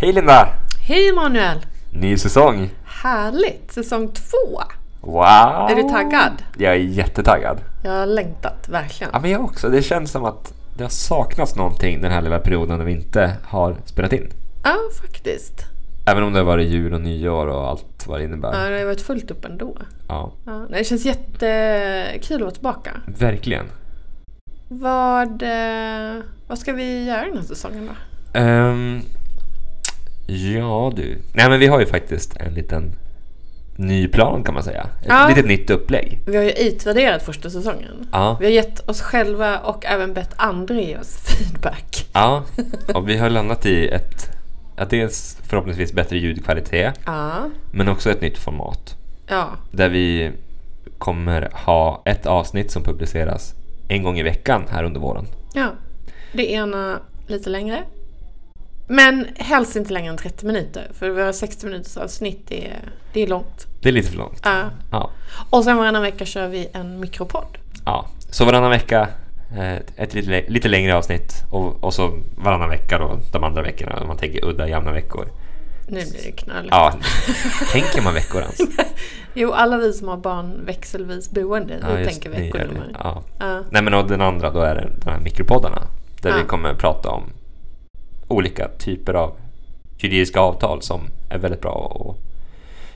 Hej Linda! Hej Manuel! Ny säsong! Härligt! Säsong två! Wow! Är du taggad? Jag är jättetaggad. Jag har längtat, verkligen. Ja, men jag också. Det känns som att det har saknats någonting den här lilla perioden när vi inte har spelat in. Ja, faktiskt. Även om det har varit jul och nyår och allt vad det innebär. Ja, det har varit fullt upp ändå. Ja, Ja, det känns jättekul att vara tillbaka. verkligen. Vad, eh, vad ska vi göra den här säsongen då? Ehm, ja du. Nej men vi har ju faktiskt en liten ny plan kan man säga. Ett Ja. litet nytt upplägg. Vi har ju utvärderat första säsongen. Ja. Vi har gett oss själva och även bett andra ge oss feedback. Ja, och vi har landat i ett, ja, dels förhoppningsvis bättre ljudkvalitet, Ja. men också ett nytt format. Ja. Där vi kommer ha ett avsnitt som publiceras en gång i veckan här under våren. Ja. Det ena lite längre. Men helst inte längre än 30 minuter. För våra 60 minuters avsnitt, det är, det är långt. Det är lite för långt. Ja. Ja. Och sen varannan vecka kör vi en mikropodd. ja. Så varannan vecka eh, ett lite, lite längre avsnitt och, och så varannan vecka då de andra veckorna om man tänker udda jämna veckor. Nu blir det knöligt. Ja, tänker man veckor ens? Jo, alla vi som har barn växelvis boende, vi just tänker det. veckonummer. Ja. Ja. Nej men och den andra då är det de här mikropoddarna. Där Ja. vi kommer prata om olika typer av juridiska avtal som är väldigt bra att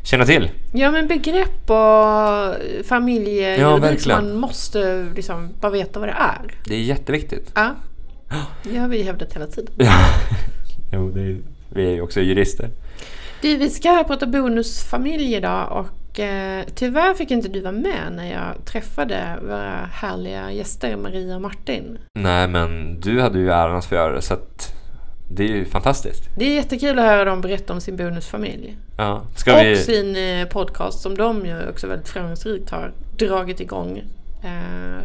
känna till. Ja men begrepp och familjejuridik som verkligen. man måste liksom bara veta vad det är. Det är jätteviktigt. Ja. Det har vi hävdat hela tiden. Ja. jo, är, vi är ju också jurister. Du, vi ska prata bonusfamilj idag och eh, tyvärr fick inte du vara med när jag träffade våra härliga gäster Maria och Martin. Nej, men du hade ju äran att få göra det så att det är ju fantastiskt. Det är jättekul att höra dem berätta om sin bonusfamilj. Ja. Ska och vi... sin eh, podcast som de ju också väldigt framgångsrikt har dragit igång. Eh,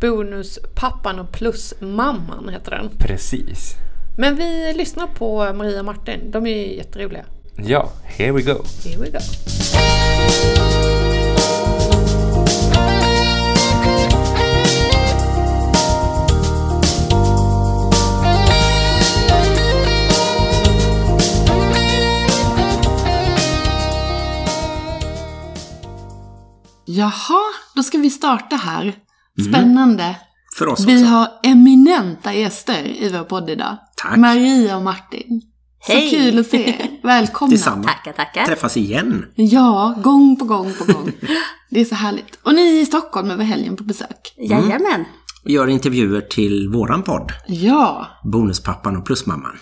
bonus pappan och plus mamman heter den. Precis. Men vi lyssnar på Maria och Martin. De är jätteroliga. Ja, here we go. Here we go. Jaha, då ska vi starta här. Spännande. För oss Vi också. har eminenta gäster i vår podd idag. Tack. Maria och Martin. Hej. Så kul att se er. Välkomna. Tillsammans. Tackar, tackar. Träffas igen. Ja, gång på gång på gång. Det är så härligt. Och ni är i Stockholm över helgen på besök. Jajamän. Och gör intervjuer till våran podd. Ja, Bonuspappan och plusmamman.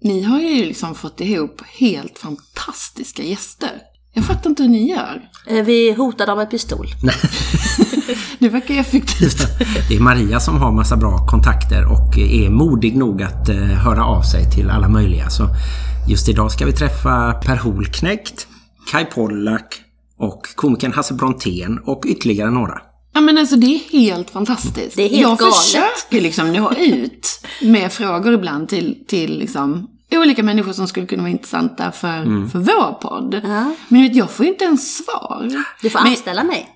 ni har ju liksom fått ihop helt fantastiska gäster. Jag fattar inte hur ni gör. Eh, Vi hotar dem med pistol. Det verkar effektivt. Det är Maria som har massa bra kontakter och är modig nog att eh, höra av sig till alla möjliga. Så just idag ska vi träffa Per Holknekt, Kai Pollak och komikern Hasse Brontén och ytterligare några. Ja men alltså det är helt fantastiskt. Det är helt jag galet. försöker liksom nå ut med frågor ibland till, till liksom olika människor som skulle kunna vara intressanta för, för vår podd. Ja. Men vet, jag får inte ens svar. Du får Men- anställa mig.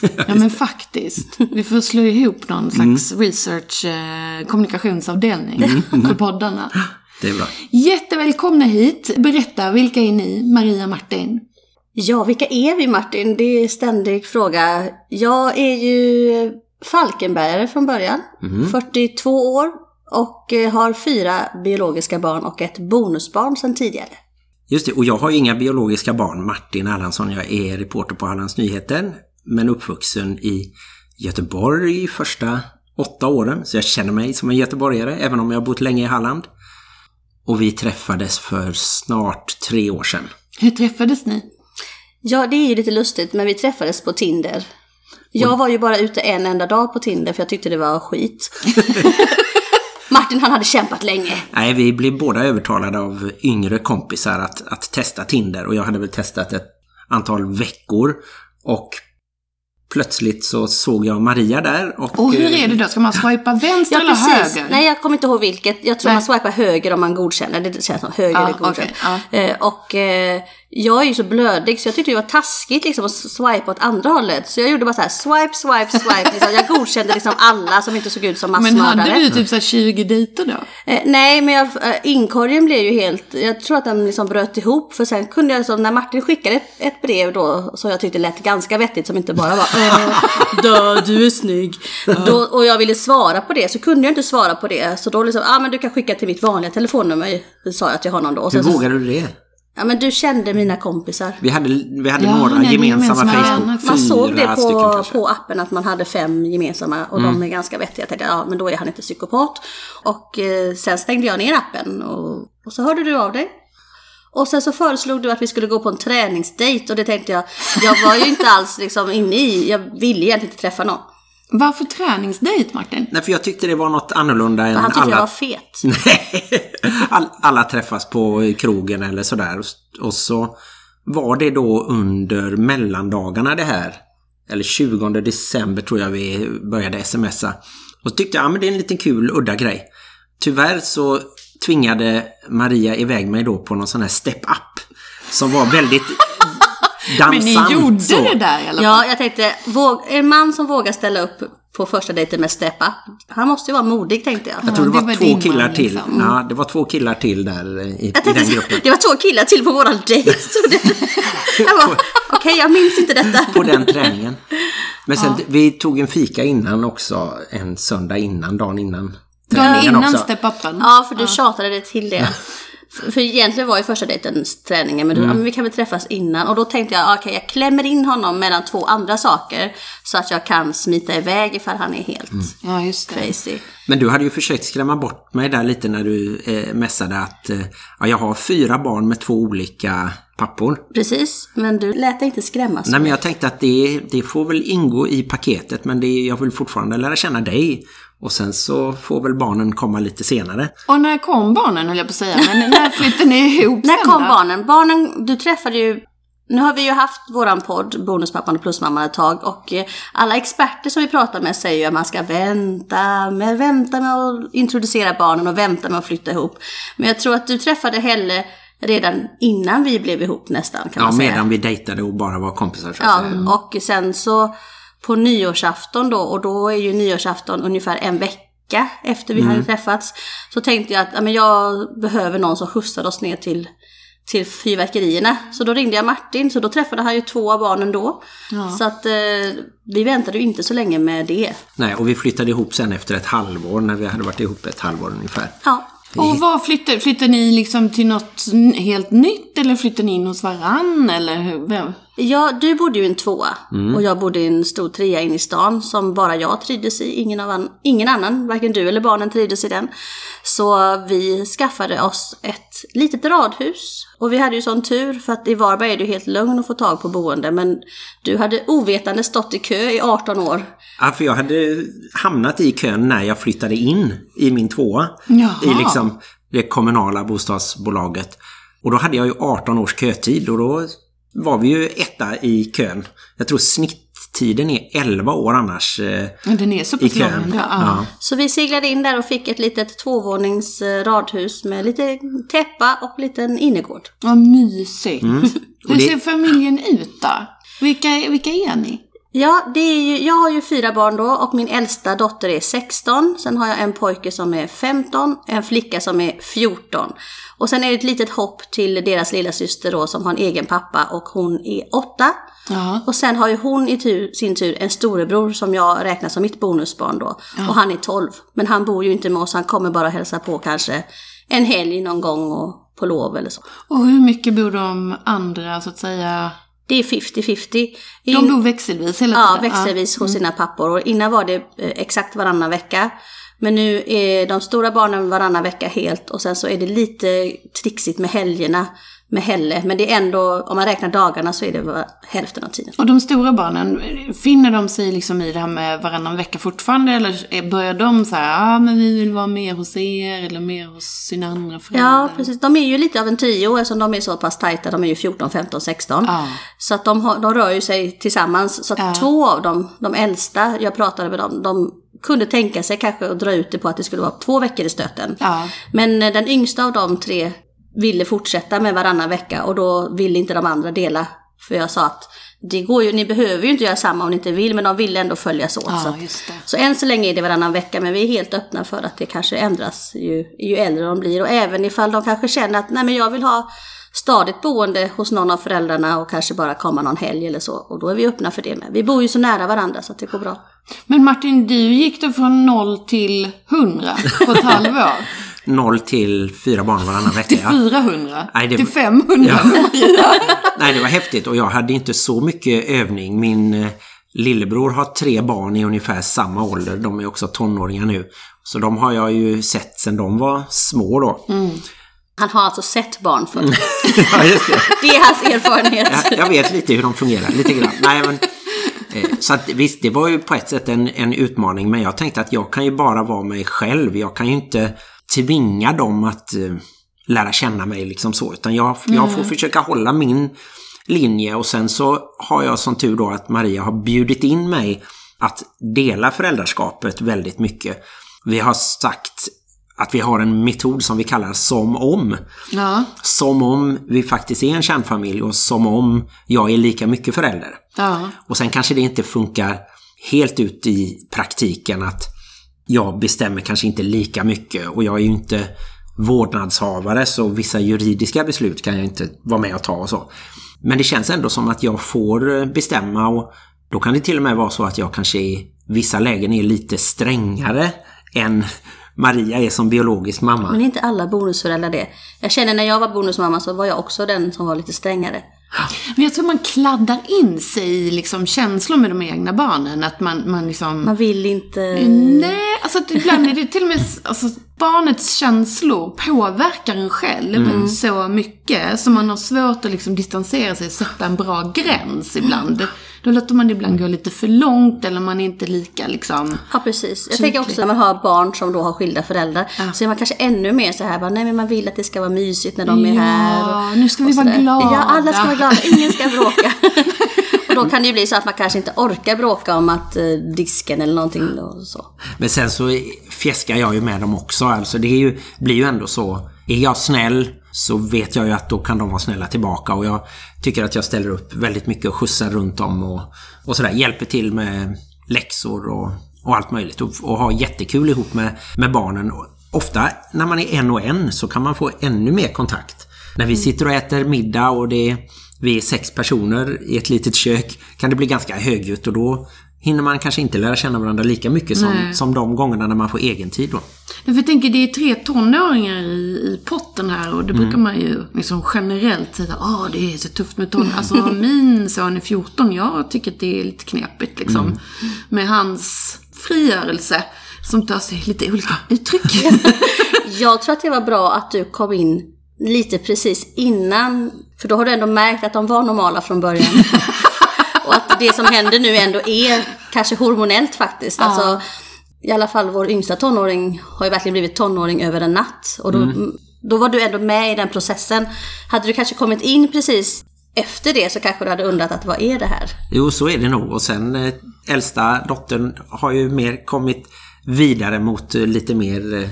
Ja men faktiskt. Vi får slå ihop någon slags research eh, kommunikationsavdelning för poddarna. Det är bra. Jättevälkomna hit. Berätta, vilka är ni? Maria Martin. Ja, vilka är vi Martin? Det är en ständig fråga. Jag är ju Falkenbergare från början. 42 år och eh, har fyra biologiska barn och ett bonusbarn sedan tidigare. Just det, och jag har ju inga biologiska barn. Martin Erlandsson, jag är reporter på Hallands Nyheter. Men uppvuxen i Göteborg första åtta åren. Så jag känner mig som en göteborgare, även om jag har bott länge i Halland. Och vi träffades för snart tre år sedan. Hur träffades ni? Ja, det är ju lite lustigt, men vi träffades på Tinder. Jag var ju bara ute en enda dag på Tinder för jag tyckte det var skit. Martin han hade kämpat länge. Nej, vi blev båda övertalade av yngre kompisar att, att testa Tinder. Och jag hade väl testat ett antal veckor. Och plötsligt så såg jag Maria där. Och, Och hur eh, är det då? Ska man swipa vänster Ja, eller precis. höger? Nej, jag kommer inte ihåg vilket. Jag tror Nej. man swipar höger om man godkänner. Det känns som höger Ja, är godkänt. okej, ja. Eh, och eh, jag är ju så blödig så jag tyckte det var taskigt liksom att swipa åt andra hållet. Så jag gjorde bara så här swipe, swipe, swipe. Liksom. Jag godkände liksom alla som inte såg ut som Men massmördare. hade du typ så här 20 dejter då? Eh, nej, men jag, eh, inkorgen blev ju helt... Jag tror att den liksom bröt ihop. För sen kunde jag, liksom, när Martin skickade ett, ett brev då, som jag tyckte lät ganska vettigt, som inte bara var dö, du är snygg. Då, och jag ville svara på det, så kunde jag inte svara på det. Så då liksom, ja ah, men du kan skicka till mitt vanliga telefonnummer, sa jag till honom då. Och Hur vågade du det? Ja men du kände mina kompisar. Vi hade, vi hade Ja, några gemensamma gemensamma Facebook. Man såg det på, på appen att man hade fem gemensamma och de är ganska vettiga. Jag tänkte, ja men då är han inte psykopat. Och eh, sen stängde jag ner appen och, och så hörde du av dig. Och sen så föreslog du att vi skulle gå på en träningsdejt och det tänkte jag, jag var ju inte alls liksom inne i, jag ville egentligen inte träffa någon. Varför träningsdejt Martin? Nej, för jag tyckte det var något annorlunda än För han tyckte jag var alla... fet. Nej, All, alla träffas på krogen eller sådär. Och så var det då under mellandagarna det här. Eller 20 december tror jag vi började smsa. Och så tyckte jag, ja men det är en liten kul, udda grej. Tyvärr så tvingade Maria iväg mig då på någon sån här step-up. Som var väldigt dansant. Men ni gjorde så. det där i alla fall? Ja, jag tänkte, våg, en man som vågar ställa upp på första dejten med steppa, han måste ju vara modig tänkte jag. Jag tror det Ja, var, det var två killar man, till. liksom. Ja, det var två killar till där i, i Jag den gruppen. det var två killar till på våran dejt. Så det- jag bara, okej jag minns inte detta. på den träningen. Men sen, vi tog en fika innan också, en söndag innan, dagen innan. Dagen innan också. Ja, för du tjatade det till det. För- egentligen var ju första dejten träningen, men du, ja, men vi kan väl träffas innan. Och då tänkte jag, okej jag klämmer in honom mellan två andra saker. Så att jag kan smita iväg ifall han är helt Ja, just det. crazy. Men du hade ju försökt skrämma bort mig där lite när du eh, mässade att eh, ja, jag har fyra barn med två olika pappor. Precis, men du lät dig inte skrämmas. Nej men jag tänkte att det, det får väl ingå i paketet men det, jag vill fortfarande lära känna dig. Och sen så får väl barnen komma lite senare. Och när kom barnen höll jag på att säga, men när flyttade ni ihop När sen kom då? barnen? Barnen, du träffade ju nu har vi ju haft våran podd, Bonuspappan och Plusmamman ett tag och eh, alla experter som vi pratar med säger ju att man ska vänta med, vänta med att introducera barnen och vänta med att flytta ihop. Men jag tror att du träffade Helle redan innan vi blev ihop nästan kan Ja, man säga. medan vi dejtade och bara var kompisar så att Ja, säga. och sen så på nyårsafton då, och då är ju nyårsafton ungefär en vecka efter vi Mm. hade träffats, så tänkte jag att ja, men jag behöver någon som skjutsar oss ner till, till fyrverkerierna. Så då ringde jag Martin, så då träffade han ju två av barnen då. Så att eh, vi väntade ju inte så länge med det. Nej, och vi flyttade ihop sen efter ett halvår när vi hade varit ihop ett halvår ungefär. Ja, Och vad flyttar, flyttar ni liksom till något helt nytt eller flyttar ni in hos varann eller hur? Ja, du bodde ju i en tvåa och jag bodde i en stor trea inne i stan som bara jag trivdes i. Ingen, an- ingen annan, varken du eller barnen trivdes i den. Så vi skaffade oss ett litet radhus. Och vi hade ju sån tur för att i Varberg är det ju helt lugn att få tag på boende. Men du hade ovetande stått i kö i 18 år. Ja, för jag hade hamnat i kön när jag flyttade in i min tvåa. Jaha. I liksom det kommunala bostadsbolaget. Och då hade jag ju 18 års kötid och då var vi ju etta i kön. Jag tror snitttiden är 11 år annars eh, Den är så i pass lång kön. ändå. Ja. Ja. Så vi seglade in där och fick ett litet tvåvånings eh, radhus med lite täppa och liten innergård. Vad mysigt. Mm. Hur det- ser familjen ut då? Vilka, vilka är ni? Ja, det är ju, jag har ju fyra barn då och min äldsta dotter är 16. Sen har jag en pojke som är 15, en flicka som är 14. Och sen är det ett litet hopp till deras lilla syster då som har en egen pappa och hon är 8. Ja. Och sen har ju hon i tur, sin tur en storebror som jag räknar som mitt bonusbarn då. Och han är 12. Men han bor ju inte med oss, han kommer bara hälsa på kanske en helg någon gång och på lov eller så. Och hur mycket bor de andra så att säga? Det är 50-50. De bor växelvis hela Ja, tiden? växelvis hos sina pappor. Och innan var det eh, exakt varannan vecka. Men nu är de stora barnen varannan vecka helt och sen så är det lite trixigt med helgerna med Helle. Men det är ändå, om man räknar dagarna så är det hälften av tiden. Och de stora barnen, finner de sig liksom i det här med varannan vecka fortfarande? Eller börjar de så här, ja ah, men vi vill vara mer hos er eller mer hos sina andra föräldrar? Ja, precis. De är ju lite av en trio eftersom de är så pass tajta. De är ju 14, 15, 16. Ja. Så att de, har, de rör ju sig tillsammans. Så att Ja. två av dem, de äldsta, jag pratade med dem, de kunde tänka sig kanske att dra ut det på att det skulle vara två veckor i stöten. Ja. Men eh, den yngsta av de tre ville fortsätta med varannan vecka och då ville inte de andra dela. För jag sa att det går ju, ni behöver ju inte göra samma om ni inte vill, men de ville ändå följas åt. så, Ja, att- just det. så än så länge är det varannan vecka, men vi är helt öppna för att det kanske ändras ju, ju äldre de blir. Och även ifall de kanske känner att nej men jag vill ha stadigt boende hos någon av föräldrarna och kanske bara komma någon helg eller så. Och då är vi öppna för det med. Vi bor ju så nära varandra så att det går bra. Men Martin, du gick då från noll till 100 på ett halvår. Noll till fyra barn varannan vecka. Till ja. 400. Nej, det- Till 500. Ja. Nej, det var häftigt och jag hade inte så mycket övning. Min eh, lillebror har tre barn i ungefär samma ålder. De är också tonåringar nu. Så de har jag ju sett sedan de var små då. Han har alltså sett barn förr. ja, just det. Det är hans erfarenhet. Jag, jag vet lite hur de fungerar, lite grann. Nej, men, eh, så att, visst, det var ju på ett sätt en, en utmaning. Men jag tänkte att jag kan ju bara vara mig själv. Jag kan ju inte tvinga dem att eh, lära känna mig liksom så. Utan jag, jag får försöka hålla min linje. Och sen så har jag som tur då att Maria har bjudit in mig att dela föräldraskapet väldigt mycket. Vi har sagt att vi har en metod som vi kallar som om. Ja, Som om vi faktiskt är en kärnfamilj och som om jag är lika mycket förälder. ja. Och sen kanske det inte funkar helt ut i praktiken att jag bestämmer kanske inte lika mycket och jag är ju inte vårdnadshavare så vissa juridiska beslut kan jag inte vara med och ta och så. Men det känns ändå som att jag får eh, bestämma och då kan det till och med vara så att jag kanske i vissa lägen är lite strängare än Maria är som biologisk mamma. Men är inte alla bonusföräldrar det? Jag känner när jag var bonusmamma så var jag också den som var lite strängare. Men jag tror man kladdar in sig i liksom känslor med de egna barnen. Att man, man liksom... Man vill inte... Nej, alltså att ibland är det till och med alltså, barnets känslor påverkar en själv så mycket så man har svårt att liksom distansera sig sätta en bra gräns ibland. Då låter man det ibland gå lite för långt eller man är inte lika liksom... Ja, precis. Jag tänker också när man har barn som då har skilda föräldrar så är man kanske ännu mer så här, bara, nej men man vill att det ska vara mysigt när de är Ja, här. Och, nu ska vi vara glada. Ja, alla ska vara glada, ingen ska bråka. För då kan det ju bli så att man kanske inte orkar bråka om att eh, disken eller någonting och så. Men sen så fjäskar jag ju med dem också. Alltså det är ju, blir ju ändå så. Är jag snäll så vet jag ju att då kan de vara snälla tillbaka. Och jag tycker att jag ställer upp väldigt mycket och skjutsar runt dem och, och sådär. Hjälper till med läxor och, och allt möjligt. Och, och har jättekul ihop med, med barnen. Och Ofta när man är en och en så kan man få ännu mer kontakt. När vi sitter och äter middag och det är, vi är sex personer i ett litet kök kan det bli ganska högljutt och då hinner man kanske inte lära känna varandra lika mycket som, som de gångerna när man får egen tid då. För jag tänker, det är tre tonåringar i, i potten här och det brukar man ju liksom generellt säga åh det är så tufft med tonåringar. Alltså min son är 14, jag tycker att det är lite knepigt liksom. Med hans frigörelse som tar sig lite olika uttryck. Jag tror att det var bra att du kom in lite precis innan, för då har du ändå märkt att de var normala från början. och att det som händer nu ändå är kanske hormonellt faktiskt. Alltså, I alla fall vår yngsta tonåring har ju verkligen blivit tonåring över en natt. Och då, då var du ändå med i den processen. Hade du kanske kommit in precis efter det så kanske du hade undrat att vad är det här? Jo, så är det nog. Och sen eh, äldsta dottern har ju mer kommit vidare mot eh, lite mer eh,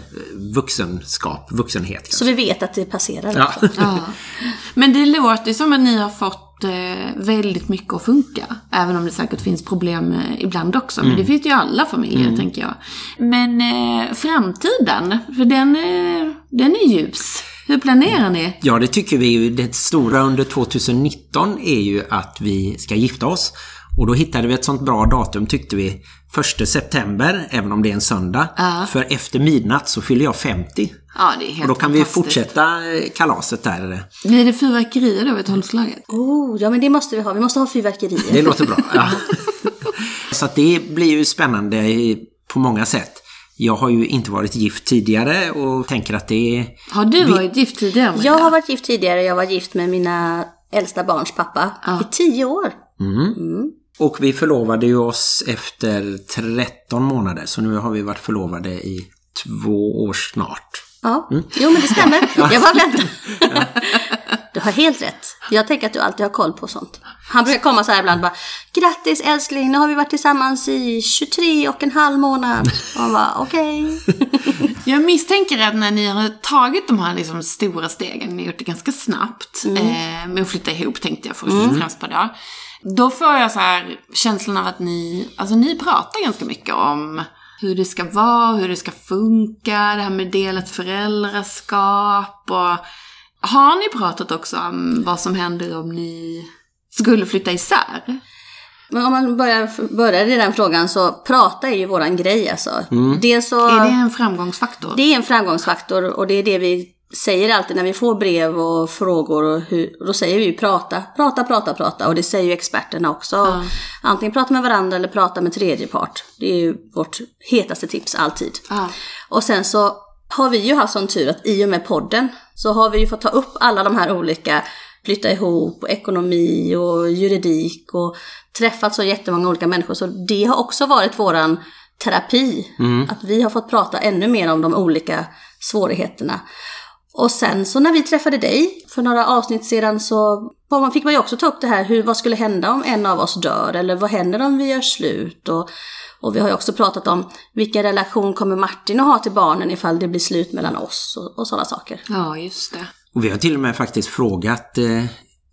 vuxenskap, vuxenhet. Kanske. Så vi vet att det passerar Ja. också. Ja. Men det låter som att ni har fått eh, väldigt mycket att funka. Även om det säkert finns problem ibland också. Men det finns ju i alla familjer, tänker jag. Men eh, framtiden, för den, den är ljus. Hur planerar ni? Ja, det tycker vi ju. Det stora under 2019 är ju att vi ska gifta oss. Och då hittade vi ett sånt bra datum tyckte vi. 1 september, även om det är en söndag. Ja. För efter midnatt så fyller jag 50. Ja, det är helt Och då kan vi fortsätta eh, kalaset där. Blir det fyrverkerier då vid tolvslaget? Oh, ja men det måste vi ha. Vi måste ha fyrverkerier. Det låter bra. Ja. Så att det blir ju spännande på många sätt. Jag har ju inte varit gift tidigare och tänker att det är... Har du varit gift tidigare? Maria? Jag har varit gift tidigare. Jag var gift med mina äldsta barns pappa i tio år. Och vi förlovade ju oss efter 13 månader. Så nu har vi varit förlovade i två år snart. Ja, jo men det stämmer. Jag bara väntar. Du har helt rätt. Jag tänker att du alltid har koll på sånt. Han brukar komma så här ibland bara Grattis älskling, nu har vi varit tillsammans i 23 och en halv månad. Och man bara okej. Jag misstänker att när ni har tagit de här liksom stora stegen, ni har gjort det ganska snabbt, Mm. eh, med att flytta ihop tänkte jag först och främst på det. Då får jag så här känslan av att ni, alltså ni pratar ganska mycket om hur det ska vara, hur det ska funka, det här med delat föräldraskap och har ni pratat också om vad som händer om ni skulle flytta isär? Men om man börjar, börjar i den frågan så prata är ju våran grej alltså. Dels så... Är det en framgångsfaktor? Det är en framgångsfaktor och det är det vi säger alltid när vi får brev och frågor. Och hur, då säger vi ju prata, prata, prata, prata. Och det säger ju experterna också. Antingen prata med varandra eller prata med tredje part. Det är ju vårt hetaste tips alltid. Ja. Och sen så har vi ju haft sån tur att i och med podden så har vi ju fått ta upp alla de här olika flytta ihop och ekonomi och juridik och träffat så jättemånga olika människor. Så det har också varit våran terapi. Att vi har fått prata ännu mer om de olika svårigheterna. Och sen så när vi träffade dig för några avsnitt sedan så var man, fick man ju också ta upp det här, hur, vad skulle hända om en av oss dör? Eller vad händer om vi gör slut? Och, och vi har ju också pratat om vilken relation kommer Martin att ha till barnen ifall det blir slut mellan oss och, och sådana saker. ja, just det. Och vi har till och med faktiskt frågat eh,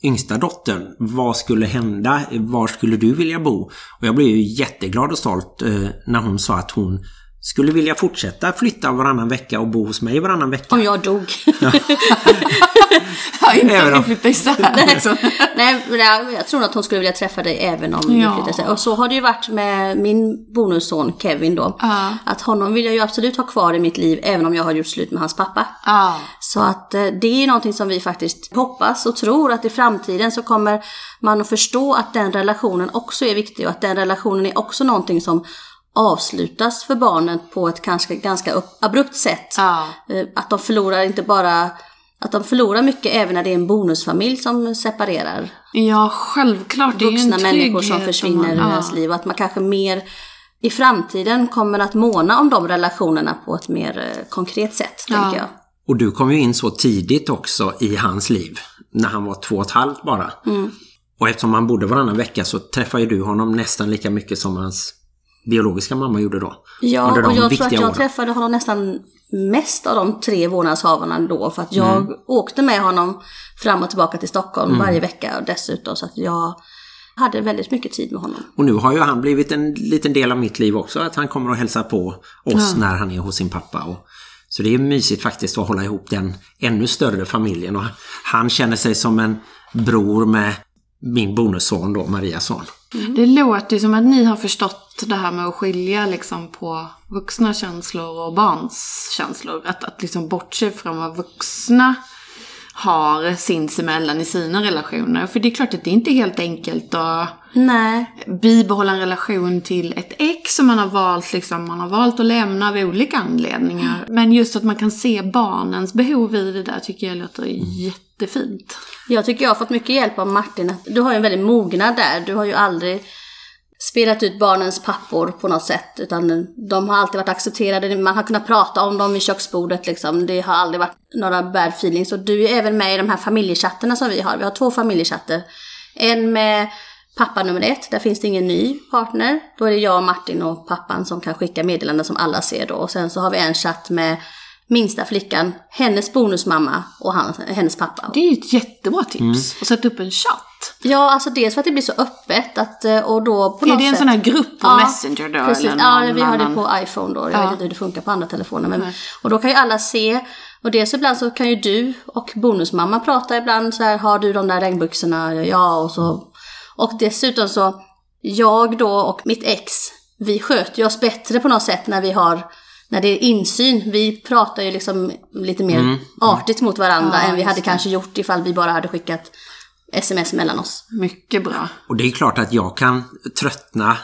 yngsta dottern vad skulle hända? Var skulle du vilja bo? Och jag blev ju jätteglad och stolt eh, när hon sa att hon skulle vilja fortsätta flytta varannan vecka och bo hos mig varannan vecka. Om jag dog. Ja, inte Även om ni flyttar isär. liksom. Nej, men jag, jag tror att hon skulle vilja träffa dig även om vi Ja. flyttar sig. Och så har det ju varit med min bonusson Kevin då. Ja. Att honom vill jag ju absolut ha kvar i mitt liv även om jag har gjort slut med hans pappa. Ja. Så att eh, det är någonting som vi faktiskt hoppas och tror att i framtiden så kommer man att förstå att den relationen också är viktig och att den relationen är också någonting som avslutas för barnen på ett kanske ganska upp- abrupt sätt. Ja. Eh, Att de förlorar inte bara, att de förlorar mycket även när det är en bonusfamilj som separerar. Ja, självklart. Det är Vuxna en människor som försvinner man- deras liv och att man kanske mer i framtiden kommer att måna om de relationerna på ett mer eh, konkret sätt, Ja. tänker jag. Och du kom ju in så tidigt också i hans liv. När han var två och ett halvt bara. Och eftersom han bodde varannan vecka så träffade ju du honom nästan lika mycket som hans biologiska mamma gjorde då. Ja, och jag tror att jag åren. träffade honom nästan mest av de tre vårdnadshavarna då. För att jag Mm. åkte med honom fram och tillbaka till Stockholm varje vecka och dessutom. Så att jag hade väldigt mycket tid med honom. Och nu har ju han blivit en liten del av mitt liv också. Att han kommer och hälsar på oss när han är hos sin pappa. Och, så det är mysigt faktiskt att hålla ihop den ännu större familjen. Och han känner sig som en bror med min bonusson då, Marias son. Mm. Det låter ju som att ni har förstått det här med att skilja liksom på vuxna känslor och barns känslor. Att, att liksom bortse från vad vuxna har sinsemellan i sina relationer. För det är klart att det inte är helt enkelt att Nej, bibehålla en relation till ett ex som man har valt, liksom, man har valt att lämna av olika anledningar. Men just att man kan se barnens behov i det där tycker jag låter jättefint. jag tycker jag har fått mycket hjälp av Martin. Du har ju en väldigt mognad där. Du har ju aldrig spelat ut barnens pappor på något sätt. Utan de har alltid varit accepterade. Man har kunnat prata om dem vid köksbordet liksom. Det har aldrig varit några bad feelings. Och du är även med i de här familjechatterna som vi har. Vi har två familjechatter. En med pappa nummer ett. Där finns det ingen ny partner. Då är det jag, Martin och pappan som kan skicka meddelanden som alla ser då. Och sen så har vi en chatt med minsta flickan, hennes bonusmamma och han, hennes pappa. Det är ju ett jättebra tips. Att sätta upp en chatt. Ja, alltså dels för att det blir så öppet att, eh, och då på Är något det en sätt... sån här grupp på Ja, Messenger då? Precis. Eller Ja, någon vi har det annan? på iPhone då. Jag Ja. vet inte hur det funkar på andra telefoner. Men, och då kan ju alla se. Och dels ibland så kan ju du och bonusmamma prata ibland så här, har du de där regnbyxorna? Ja, och så. Och dessutom så, jag då och mitt ex, vi sköter ju oss bättre på något sätt när vi har när det är insyn, vi pratar ju liksom lite mer artigt mot varandra Ja, än vi hade kanske gjort ifall vi bara hade skickat sms mellan oss. Mycket bra. Och det är klart att jag kan tröttna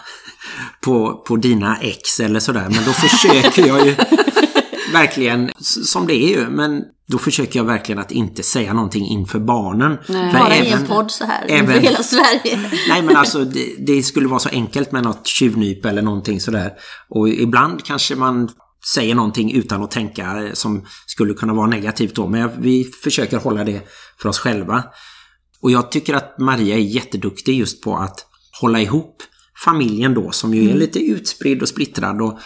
på, på dina ex eller sådär. Men då försöker jag ju verkligen, som det är ju, men då försöker jag verkligen att inte säga någonting inför barnen. Nej. För Bara i en podd så här, inför även- hela Sverige. Nej men alltså det, det skulle vara så enkelt med något tjuvnyp eller någonting sådär. Och ibland kanske man säger någonting utan att tänka eh, som skulle kunna vara negativt då. Men vi försöker hålla det för oss själva. Och jag tycker att Maria är jätteduktig just på att hålla ihop familjen då som ju är lite utspridd och splittrad. Och,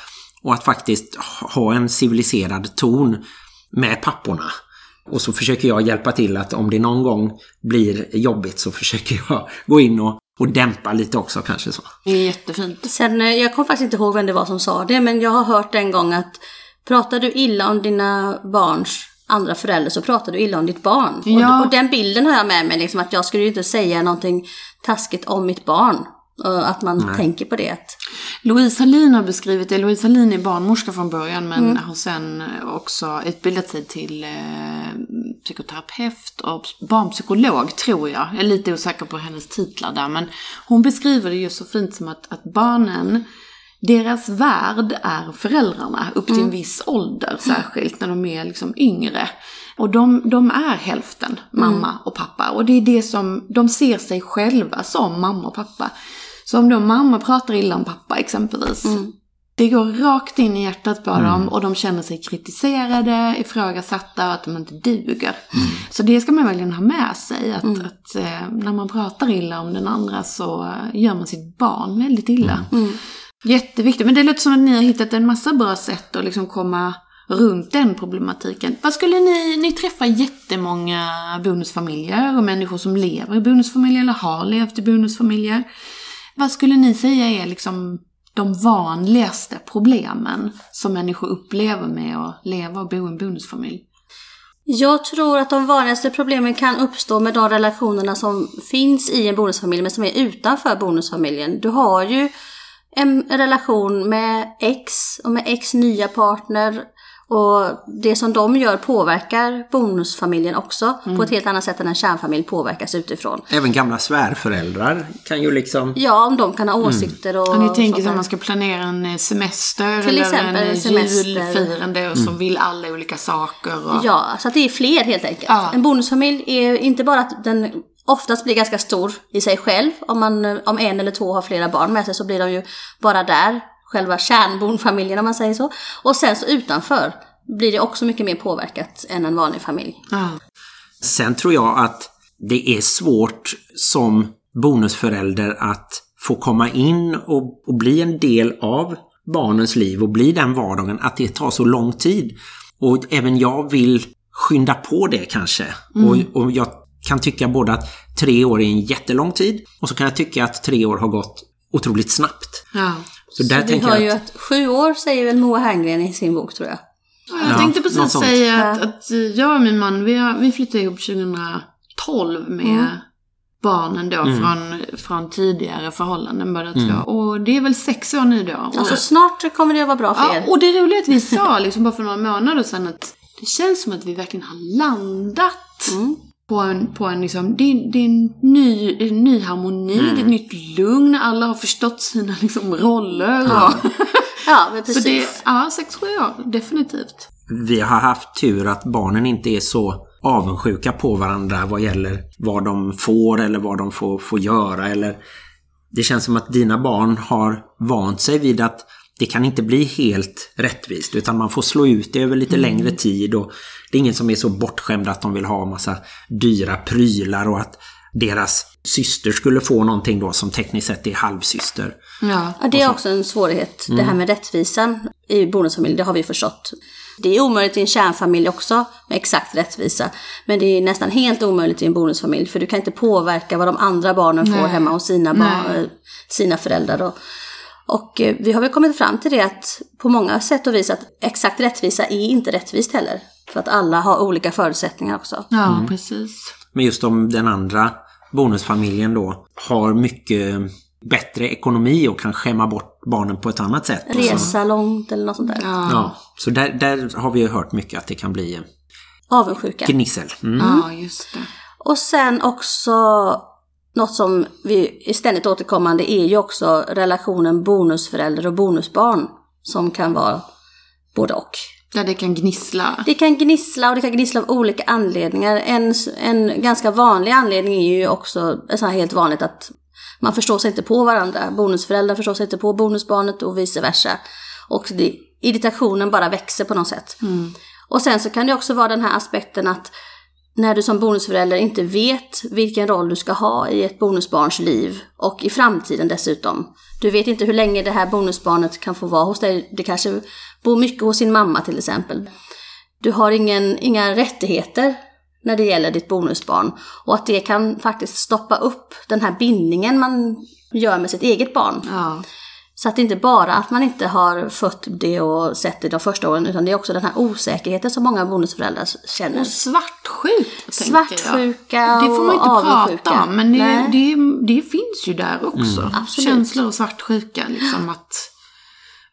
och att faktiskt ha en civiliserad ton med papporna. Och så försöker jag hjälpa till att om det någon gång blir jobbigt så försöker jag gå in och, och dämpa lite också kanske så. Det är jättefint. Sen, eh, jag kommer faktiskt inte ihåg vem det var som sa det, men jag har hört en gång att pratar du illa om dina barns andra förälder så pratar du illa om ditt barn. Ja. Och, och den bilden har jag med mig, liksom, att jag skulle ju inte säga någonting taskigt om mitt barn. Att man tänker på det. Louise Hallin har beskrivit det. Louise Hallin är barnmorska från början men har sen också utbildat sig till eh, psykoterapeut och barnpsykolog tror jag. Jag är lite osäker på hennes titlar där men hon beskriver det ju så fint som att, att barnen deras värld är föräldrarna upp till en viss ålder, särskilt när de är liksom yngre. Och de, de är hälften mamma och pappa. Och det är det som, de ser sig själva som mamma och pappa. Så om då mamma pratar illa om pappa exempelvis, det går rakt in i hjärtat på dem och de känner sig kritiserade, ifrågasatta och att de inte duger. Så det ska man verkligen ha med sig, att, att eh, när man pratar illa om den andra så gör man sitt barn väldigt illa. Jätteviktigt, men det låter som att ni har hittat en massa bra sätt att liksom komma runt den problematiken. Vad skulle ni, ni träffar jättemånga bonusfamiljer och människor som lever i bonusfamiljer eller har levt i bonusfamiljer. Vad skulle ni säga är liksom de vanligaste problemen som människor upplever med att leva och bo i en bonusfamilj? jag tror att de vanligaste problemen kan uppstå med de relationerna som finns i en bonusfamilj men som är utanför bonusfamiljen. Du har ju en relation med ex och med ex nya partner och det som de gör påverkar bonusfamiljen också på ett helt annat sätt än en kärnfamilj påverkas utifrån. Även gamla svärföräldrar kan ju liksom... Ja, om de kan ha åsikter och... Om ni tänker att man ska planera en eh, semester Till eller exempel en en eh, semester. julfirande och så vill alla olika saker. Och... Ja, så att det är fler helt enkelt. Ja. En bonusfamilj är inte bara att den oftast blir ganska stor i sig själv. Om, man, om en eller två har flera barn med sig så blir de ju bara där, själva kärnbonfamiljen om man säger så. Och sen så utanför blir det också mycket mer påverkat än en vanlig familj. Ja. Sen tror jag att det är svårt som bonusförälder att få komma in och, och bli en del av barnens liv och bli den vardagen, att det tar så lång tid. Och även jag vill skynda på det kanske. Och, och jag kan tycka både att tre år är en jättelång tid och så kan jag tycka att tre år har gått otroligt snabbt. Ja. Så där Så vi tänker har jag ju att, sju år säger väl Moa Herngren i sin bok tror jag. Jag Ja, tänkte precis säga att, att jag och min man, vi, har, vi flyttade ihop 2012 med barnen då från, från tidigare förhållanden båda två. Och det är väl sex år nu då. Och, Alltså snart kommer det att vara bra för ja, er. och det roliga är att vi sa liksom bara för några månader sedan att det känns som att vi verkligen har landat Mm. På en, på en liksom, det är, det är en ny, en ny harmoni, det är ett nytt lugn, alla har förstått sina liksom roller. Och, Ja, men så precis. det, ja, sex, sju år, definitivt. vi har haft tur att barnen inte är så avundsjuka på varandra vad gäller vad de får eller vad de får, får göra eller det känns som att dina barn har vant sig vid att det kan inte bli helt rättvist utan man får slå ut det över lite längre tid och det är ingen som är så bortskämd att de vill ha massa dyra prylar och att deras syster skulle få någonting då som tekniskt sett är halvsyster. Ja. Ja, det är också en svårighet, det här med rättvisan i bonusfamilj, det har vi förstått. Det är omöjligt i en kärnfamilj också med exakt rättvisa. Men det är nästan helt omöjligt i en bonusfamilj för du kan inte påverka vad de andra barnen får Nej. hemma hos sina, eh, sina föräldrar. Då. Och eh, vi har väl kommit fram till det att på många sätt och vis att exakt rättvisa är inte rättvist heller. För att alla har olika förutsättningar också. Ja, precis. Men just om den andra bonusfamiljen då har mycket bättre ekonomi och kan skämma bort barnen på ett annat sätt. Resa långt eller något sånt där. Ja. Ja, så där, där har vi ju hört mycket att det kan bli Avundsjuka. gnissel. Mm. ja, just det. Och sen också något som vi är ständigt återkommande är ju också relationen bonusförälder och bonusbarn. Som kan vara både och. Där det kan gnissla. Det kan gnissla och det kan gnissla av olika anledningar. En, en ganska vanlig anledning är ju också så här helt vanligt att man förstår sig inte på varandra. Bonusföräldrar förstår sig inte på bonusbarnet och vice versa. Och det, irritationen bara växer på något sätt. Och sen så kan det också vara den här aspekten att när du som bonusförälder inte vet vilken roll du ska ha i ett bonusbarns liv och i framtiden dessutom. Du vet inte hur länge det här bonusbarnet kan få vara hos dig. Det kanske bor mycket hos sin mamma till exempel. Du har ingen, inga rättigheter när det gäller ditt bonusbarn. Och att det kan faktiskt stoppa upp den här bindningen man gör med sitt eget barn. Ja. Så att det inte bara att man inte har fött det och sett det de första åren, utan det är också den här osäkerheten som många bonusföräldrar känner. Och svartsjuk, Svartsjuka jag. Det får man inte och avundsjuka. prata om, men det, det, det finns ju där också. Absolut. Känslor och svartsjuka, liksom att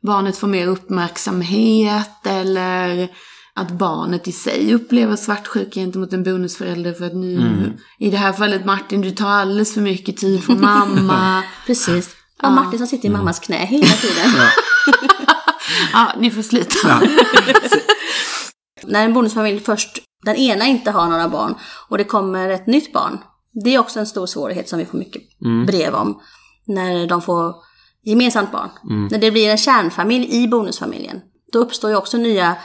barnet får mer uppmärksamhet eller att barnet i sig upplever svartsjuka gentemot en bonusförälder för att nu, i det här fallet Martin, du tar alldeles för mycket tid från mamma. Precis. Och Martin som sitter i mammas knä hela tiden. ja, ni får slita. Ja. När en bonusfamilj först, den ena inte har några barn och det kommer ett nytt barn. Det är också en stor svårighet som vi får mycket brev om. När de får gemensamt barn. När det blir en kärnfamilj i bonusfamiljen. Då uppstår ju också nya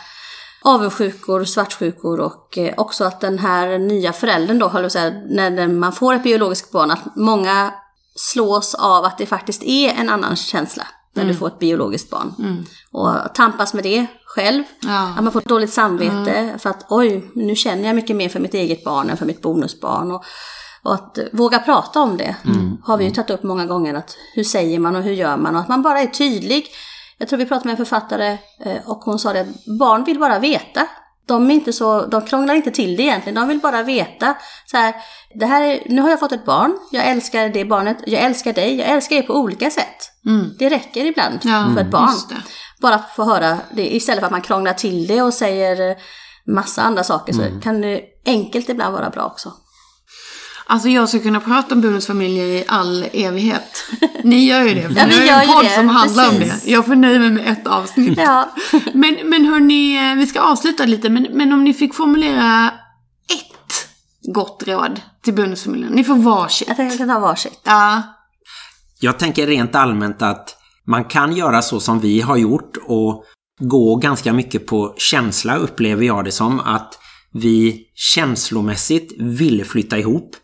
avundsjukor, svartsjukor och eh, också att den här nya föräldern då, höll jag säga, när man får ett biologiskt barn, att många slås av att det faktiskt är en annan känsla när du får ett biologiskt barn. Och tampas med det själv. Ja. Att man får ett dåligt samvete för att oj, nu känner jag mycket mer för mitt eget barn än för mitt bonusbarn. Och, och att våga prata om det har vi ju tagit upp många gånger. Att hur säger man och hur gör man? Och att man bara är tydlig. Jag tror vi pratade med en författare eh, och hon sa det att barn vill bara veta. De, är inte så, de krånglar inte till det egentligen, de vill bara veta. Så här, det här är, nu har jag fått ett barn, jag älskar det barnet, jag älskar dig, jag älskar er på olika sätt. Det räcker ibland Ja, för ett barn. Bara få höra det istället för att man krånglar till det och säger massa andra saker så kan det enkelt ibland vara bra också. Alltså jag skulle kunna prata om bonusfamiljer i all evighet. Ni gör ju det, för Ja, ni vi har gör ju en podd det, som handlar om det. precis. Jag får nöja mig med ett avsnitt. Ja, Men, men hörni, vi ska avsluta lite, men, men om ni fick formulera ett gott råd till bonusfamiljen. Ni får varsitt. jag tänkte jag kan ta varsitt. Ja. Jag tänker rent allmänt att man kan göra så som vi har gjort och gå ganska mycket på känsla upplever jag det som att vi känslomässigt ville flytta ihop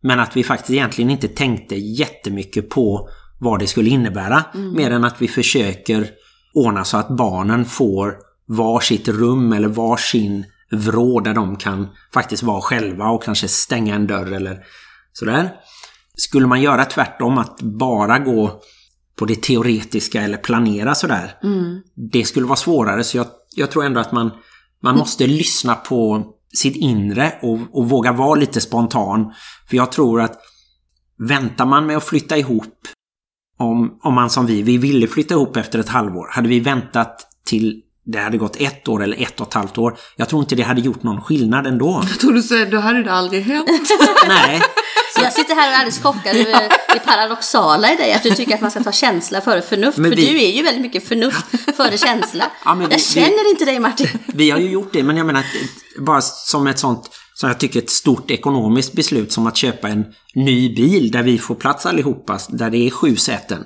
men att vi faktiskt egentligen inte tänkte jättemycket på vad det skulle innebära mer än att vi försöker ordna så att barnen får var sitt rum eller var sin vrå där de kan faktiskt vara själva och kanske stänga en dörr eller sådär. Skulle man göra tvärtom, att bara gå på det teoretiska eller planera sådär, det skulle vara svårare. Så jag, jag tror ändå att man, man måste lyssna på sitt inre och, och våga vara lite spontan. För jag tror att väntar man med att flytta ihop, om, om man som vi, vi ville flytta ihop efter ett halvår, hade vi väntat till det hade gått ett år eller ett och ett halvt år, jag tror inte det hade gjort någon skillnad ändå. Jag trodde du sa, då hade det aldrig hänt. Nej, Så jag sitter här och är alldeles chockad över det paradoxala i dig, att du tycker att man ska ta känsla före förnuft. Men för vi- du är ju väldigt mycket förnuft före känsla. Ja, vi- jag känner inte dig Martin. Vi har ju gjort det, men jag menar att bara som ett sånt, som jag tycker ett stort ekonomiskt beslut som att köpa en ny bil där vi får plats allihopa, där det är sju säten.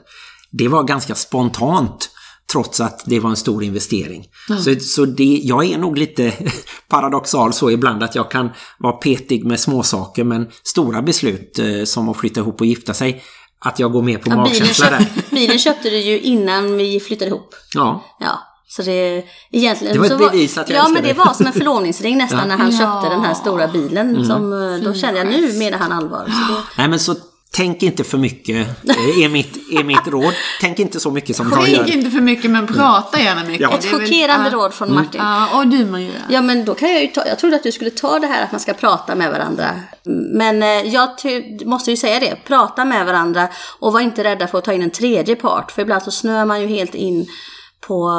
Det var ganska spontant, trots att det var en stor investering. Så, så det, jag är nog lite paradoxal så ibland att jag kan vara petig med småsaker, men stora beslut eh, som att flytta ihop och gifta sig, att jag går med på Ja, bilen, magkänsla där. köp, bilen köpte du ju innan vi flyttade ihop. Ja. Ja, så det egentligen... Det var ett så bevis att jag Ja, men det var som en förlovningsring nästan när han Ja. köpte den här stora bilen. Som, eh, då kände jag nu menar han allvar. Så det, Nej men så tänk inte för mycket, eh, är mitt, är mitt råd. Tänk inte så mycket som Tänk gör. inte för mycket, men prata gärna mycket. Ja. ett väl- chockerande ja. råd från Martin. Ja, och du Maria. Ja men då kan jag ju ta, jag trodde att du skulle ta det här att man ska prata med varandra. Men eh, jag ty, måste ju säga det, prata med varandra och var inte rädda för att ta in en tredje part. För ibland så snöar man ju helt in på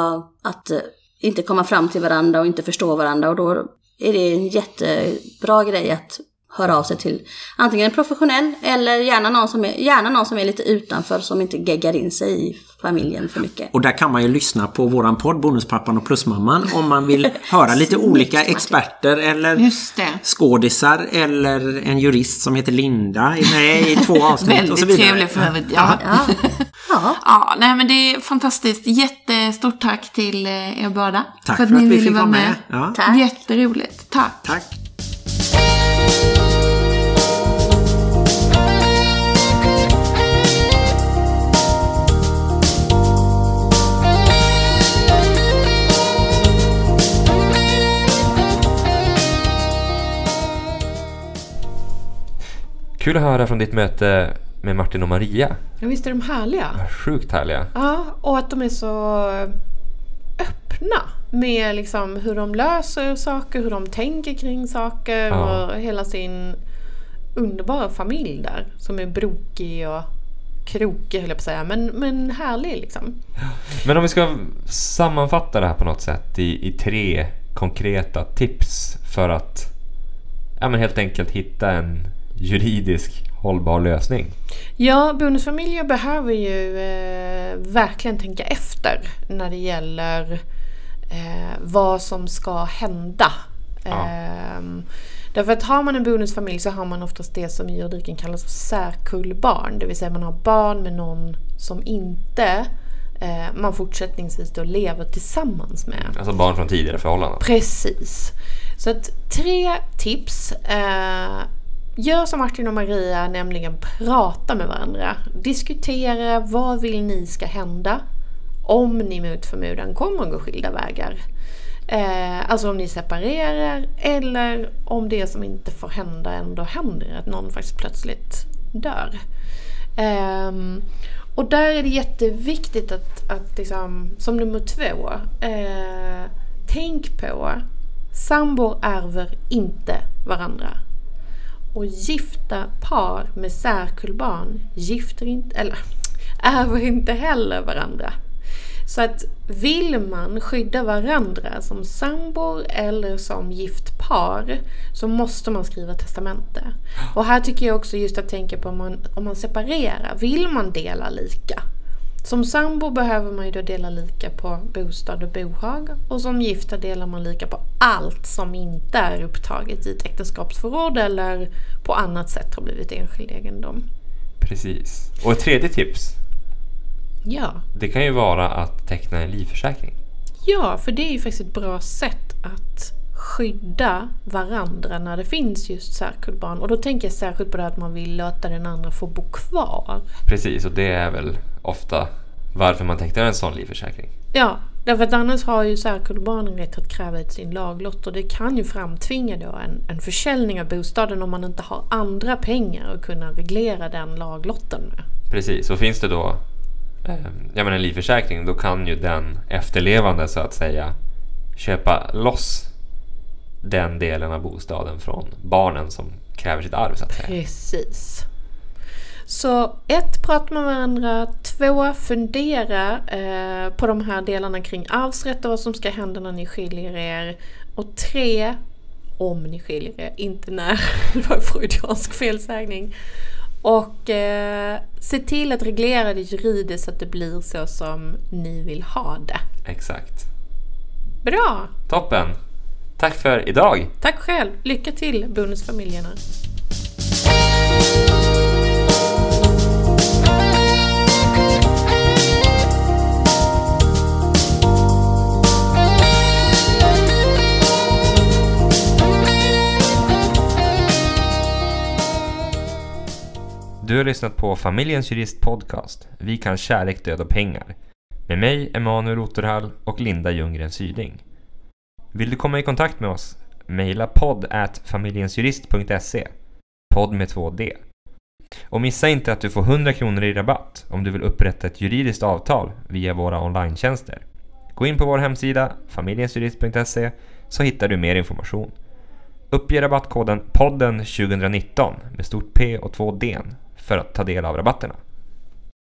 att eh, inte komma fram till varandra och inte förstå varandra och då är det en jättebra grej att höra av sig till antingen en professionell eller gärna någon som är, gärna någon som är lite utanför som inte geggar in sig i familjen för mycket. Och där kan man ju lyssna på våran podd Bonuspappan och Plusmamman om man vill höra lite olika experter eller Just det. skådisar eller en jurist som heter Linda är med i två avsnitt och så Väldigt vidare. trevlig för övrigt. Ja. Ja, ja. Ja, nej men det är fantastiskt. Jättestort tack till eh, er båda. Tack för att för att ni vi ville vara med. med. Ja. Tack. Jätteroligt. Tack. Tack. Kul att höra från ditt möte med Martin och Maria. Ja, visst är de härliga? Sjukt härliga. Ja, och att de är så öppna med liksom hur de löser saker, hur de tänker kring saker Ja. och hela sin underbara familj där som är brokig och krokig höll jag på att säga, men, men härlig liksom. Men om vi ska sammanfatta det här på något sätt i, i tre konkreta tips för att ja, men helt enkelt hitta en juridisk hållbar lösning. Ja, bonusfamiljer behöver ju eh, verkligen tänka efter när det gäller eh, vad som ska hända. Ja. Ehm, därför att har man en bonusfamilj så har man oftast det som i juridiken kallas för särkullbarn. Det vill säga man har barn med någon som inte eh, man fortsättningsvis då lever tillsammans med. Alltså barn från tidigare förhållanden. Precis. Så att tre tips. Eh, gör som Martin och Maria, nämligen prata med varandra. Diskutera vad vill ni ska hända om ni mot förmodan kommer att gå skilda vägar. Eh, alltså om ni separerar eller om det som inte får hända ändå händer, att någon faktiskt plötsligt dör. Eh, och där är det jätteviktigt att, att liksom, som nummer två, eh, tänk på sambor ärver inte varandra. Och gifta par med särkullbarn gifter inte, eller ärver inte heller varandra. Så att vill man skydda varandra som sambor eller som gift par så måste man skriva testamente. Och här tycker jag också just att tänka på om man, om man separerar. Vill man dela lika? Som sambo behöver man ju då dela lika på bostad och bohag och som gifta delar man lika på allt som inte är upptaget i ett äktenskapsförord eller på annat sätt har blivit enskild egendom. Precis. Och ett tredje tips. Ja. Det kan ju vara att teckna en livförsäkring. Ja, för det är ju faktiskt ett bra sätt att skydda varandra när det finns just särkullbarn. Och då tänker jag särskilt på det att man vill låta den andra få bo kvar. Precis, och det är väl ofta varför man tecknar en sån livförsäkring. Ja, därför att annars har ju särkullbarnen rätt att kräva ut sin laglott och det kan ju framtvinga då en, en försäljning av bostaden om man inte har andra pengar att kunna reglera den laglotten med. Precis, och finns det då eh, ja, men en livförsäkring då kan ju den efterlevande så att säga köpa loss den delen av bostaden från barnen som kräver sitt arv så att säga. Precis. Så ett, prata med varandra. Två, fundera eh, på de här delarna kring arvsrätt och vad som ska hända när ni skiljer er. Och tre, om ni skiljer er, inte när. Det var en freudiansk felsägning. Och eh, se till att reglera det juridiskt så att det blir så som ni vill ha det. Exakt. Bra! Toppen! Tack för idag! Tack själv! Lycka till bonusfamiljerna! Du har lyssnat på Familjens Jurist Podcast. Vi kan kärlek, död och pengar. Med mig, Emanuel Oterhall och Linda Ljunggren Syding. Vill du komma i kontakt med oss? Mejla podd at familjensjurist.se Podd med två D. Och missa inte att du får 100 kronor i rabatt om du vill upprätta ett juridiskt avtal via våra online-tjänster. Gå in på vår hemsida familjensjurist.se så hittar du mer information. Uppge rabattkoden podden 2019 med stort P och två D för att ta del av rabatterna.